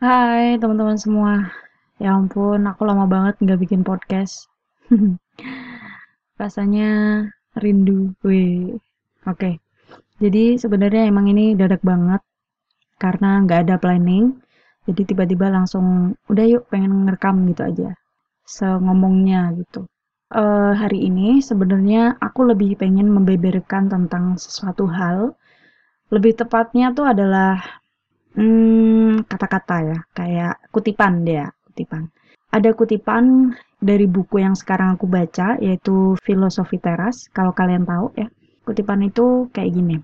Hai teman-teman semua. Ya ampun, aku lama banget nggak bikin podcast. Rasanya rindu. Wih. Oke. Jadi sebenarnya emang ini dadak banget karena nggak ada planning. Jadi tiba-tiba langsung udah yuk pengen ngerekam gitu aja. Sengomongnya gitu. Eh, hari ini sebenarnya aku lebih pengen membeberkan tentang sesuatu hal. Lebih tepatnya tuh adalah Hmm, kata-kata ya, kayak kutipan dia, kutipan. Ada kutipan dari buku yang sekarang aku baca, yaitu Filosofi Teras, kalau kalian tahu ya. Kutipan itu kayak gini.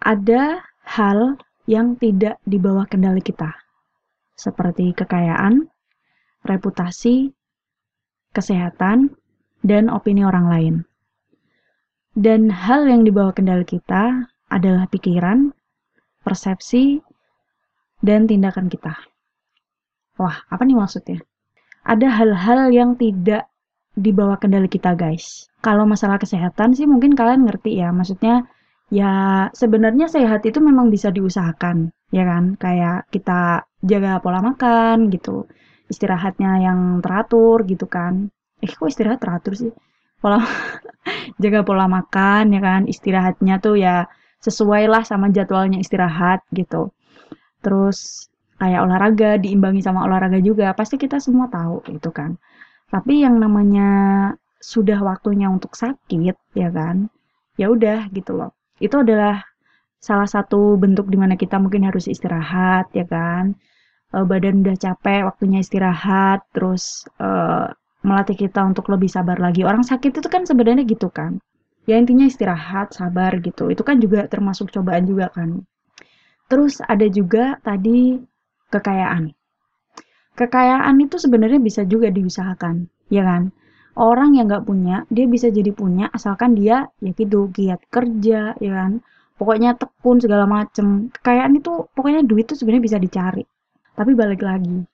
Ada hal yang tidak di bawah kendali kita, seperti kekayaan, reputasi, kesehatan, dan opini orang lain. Dan hal yang di bawah kendali kita adalah pikiran, persepsi, dan tindakan kita. Wah, apa nih maksudnya? Ada hal-hal yang tidak di bawah kendali kita, guys. Kalau masalah kesehatan sih mungkin kalian ngerti ya. Maksudnya ya sebenarnya sehat itu memang bisa diusahakan, ya kan? Kayak kita jaga pola makan gitu. Istirahatnya yang teratur gitu kan. Eh, kok istirahat teratur sih? Pola jaga pola makan ya kan. Istirahatnya tuh ya sesuai lah sama jadwalnya istirahat gitu terus kayak olahraga diimbangi sama olahraga juga pasti kita semua tahu gitu kan. Tapi yang namanya sudah waktunya untuk sakit ya kan ya udah gitu loh. Itu adalah salah satu bentuk di mana kita mungkin harus istirahat ya kan. E, badan udah capek waktunya istirahat terus e, melatih kita untuk lebih sabar lagi. Orang sakit itu kan sebenarnya gitu kan. Ya intinya istirahat sabar gitu. Itu kan juga termasuk cobaan juga kan Terus ada juga tadi kekayaan. Kekayaan itu sebenarnya bisa juga diusahakan, ya kan? Orang yang nggak punya, dia bisa jadi punya asalkan dia ya gitu giat kerja, ya kan? Pokoknya tekun segala macem. Kekayaan itu pokoknya duit itu sebenarnya bisa dicari. Tapi balik lagi,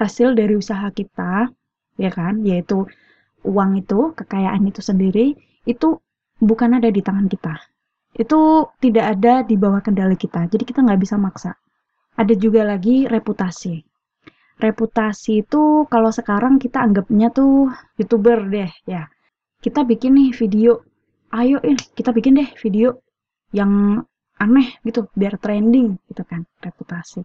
hasil dari usaha kita, ya kan? Yaitu uang itu, kekayaan itu sendiri, itu bukan ada di tangan kita itu tidak ada di bawah kendali kita. Jadi kita nggak bisa maksa. Ada juga lagi reputasi. Reputasi itu kalau sekarang kita anggapnya tuh youtuber deh ya. Kita bikin nih video, ayo ini kita bikin deh video yang aneh gitu biar trending gitu kan reputasi.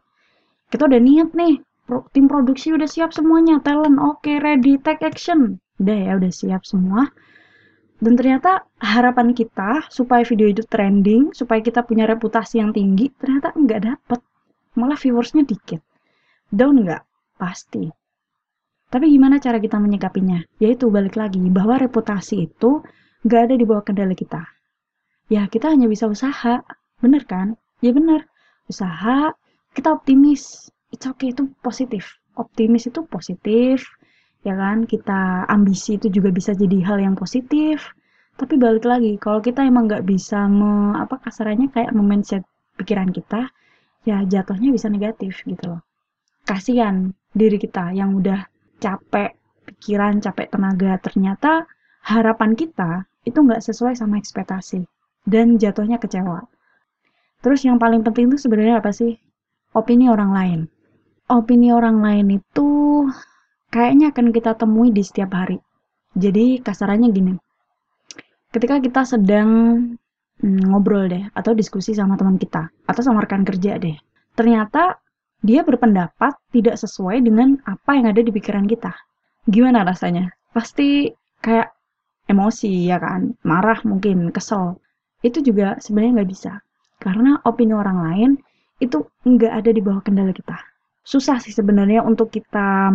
Kita udah niat nih, tim produksi udah siap semuanya, talent oke okay, ready take action. Udah ya udah siap semua dan ternyata harapan kita supaya video itu trending, supaya kita punya reputasi yang tinggi, ternyata nggak dapet. Malah viewersnya dikit. Down nggak? Pasti. Tapi gimana cara kita menyikapinya? Yaitu balik lagi, bahwa reputasi itu nggak ada di bawah kendali kita. Ya, kita hanya bisa usaha. Bener kan? Ya bener. Usaha, kita optimis. It's okay, itu positif. Optimis itu positif, ya kan kita ambisi itu juga bisa jadi hal yang positif. Tapi balik lagi kalau kita emang nggak bisa me, apa kasarannya kayak mindset pikiran kita ya jatuhnya bisa negatif gitu loh. Kasihan diri kita yang udah capek pikiran capek tenaga. Ternyata harapan kita itu nggak sesuai sama ekspektasi dan jatuhnya kecewa. Terus yang paling penting itu sebenarnya apa sih? Opini orang lain. Opini orang lain itu kayaknya akan kita temui di setiap hari. Jadi kasarannya gini, ketika kita sedang hmm, ngobrol deh atau diskusi sama teman kita atau sama rekan kerja deh, ternyata dia berpendapat tidak sesuai dengan apa yang ada di pikiran kita. Gimana rasanya? Pasti kayak emosi ya kan, marah mungkin, kesel. Itu juga sebenarnya nggak bisa. Karena opini orang lain itu nggak ada di bawah kendali kita. Susah sih sebenarnya untuk kita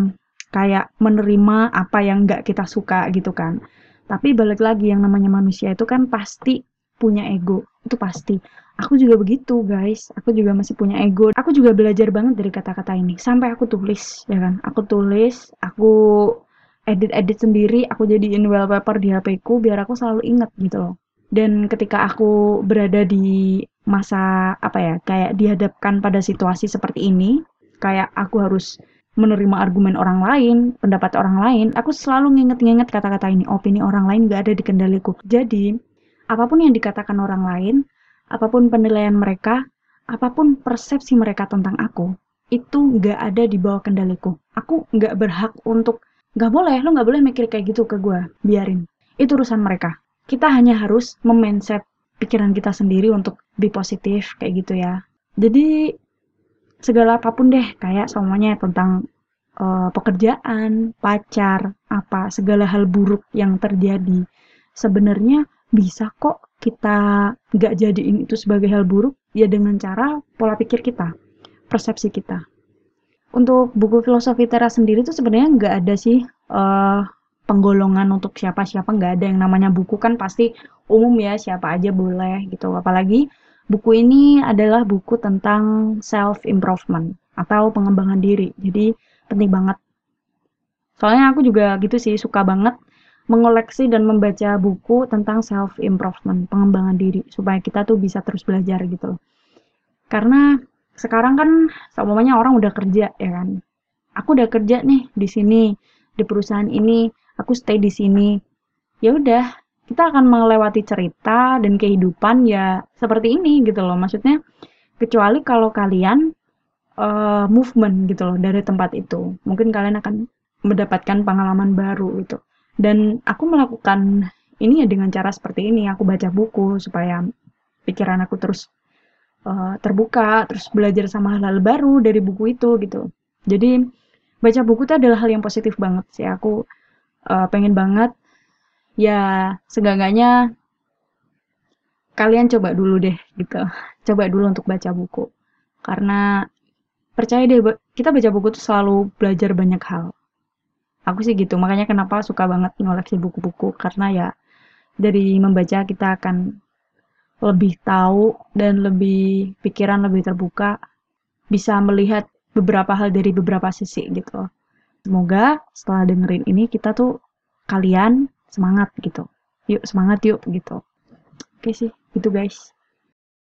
kayak menerima apa yang nggak kita suka gitu kan. Tapi balik lagi yang namanya manusia itu kan pasti punya ego. Itu pasti. Aku juga begitu guys. Aku juga masih punya ego. Aku juga belajar banget dari kata-kata ini. Sampai aku tulis ya kan? Aku tulis aku edit-edit sendiri aku jadiin wallpaper di HP ku biar aku selalu inget gitu loh. Dan ketika aku berada di masa apa ya kayak dihadapkan pada situasi seperti ini kayak aku harus menerima argumen orang lain, pendapat orang lain, aku selalu nginget-nginget kata-kata ini, opini orang lain gak ada di kendaliku. Jadi, apa pun yang dikatakan orang lain, apa pun penilaian mereka, apa pun persepsi mereka tentang aku, itu nggak ada di bawah kendaliku. Aku nggak berhak untuk nggak boleh lo nggak boleh mikir kayak gitu ke gue biarin. Itu urusan mereka. Kita hanya harus memindset pikiran kita sendiri untuk be positif kayak gitu ya. Jadi segala apa pun deh kayak semuanya tentang uh, pekerjaan pacar apa segala hal buruk yang terjadi sebenarnya bisa kok kita nggak jadiin itu sebagai hal buruk ya dengan cara pola pikir kita persepsi kita. Untuk buku filosofi teras sendiri tuh sebenarnya nggak ada sih uh, penggolongan untuk siapa-siapa nggak ada yang namanya buku kan pasti umum ya siapa aja boleh gitu apalagi buku ini adalah buku tentang self improvement atau pengembangan diri. Jadi penting banget. Soalnya aku juga gitu sih suka banget mengoleksi dan membaca buku tentang self improvement pengembangan diri supaya kita tuh bisa terus belajar gitu loh. Karena sekarang kan semuanya orang udah kerja ya kan? Aku udah kerja nih di sini di perusahaan ini aku stay di sini. Ya udah kita akan melewati cerita dan kehidupan ya seperti ini gitu loh. Maksudnya kecuali kalau kalian uh, movement gitu loh dari tempat itu. Mungkin kalian akan mendapatkan pengalaman baru gitu. Dan aku melakukan ini ya dengan cara seperti ini. Aku baca buku supaya pikiran aku terus uh, terbuka terus belajar sama hal-hal baru dari buku itu gitu. Jadi baca buku itu adalah hal yang positif banget sih. Aku uh, pengen banget ya seenggaknya kalian coba dulu deh gitu. Coba dulu untuk baca buku. Karena percaya deh kita baca buku tuh selalu belajar banyak hal. Aku sih gitu makanya kenapa suka banget ngoleksi buku-buku. Karena ya dari membaca kita akan lebih tahu dan lebih pikiran lebih terbuka. Bisa melihat beberapa hal dari beberapa sisi gitu. Semoga setelah dengerin ini kita tuh kalian semangat gitu. Yuk semangat yuk gitu. Oke sih gitu guys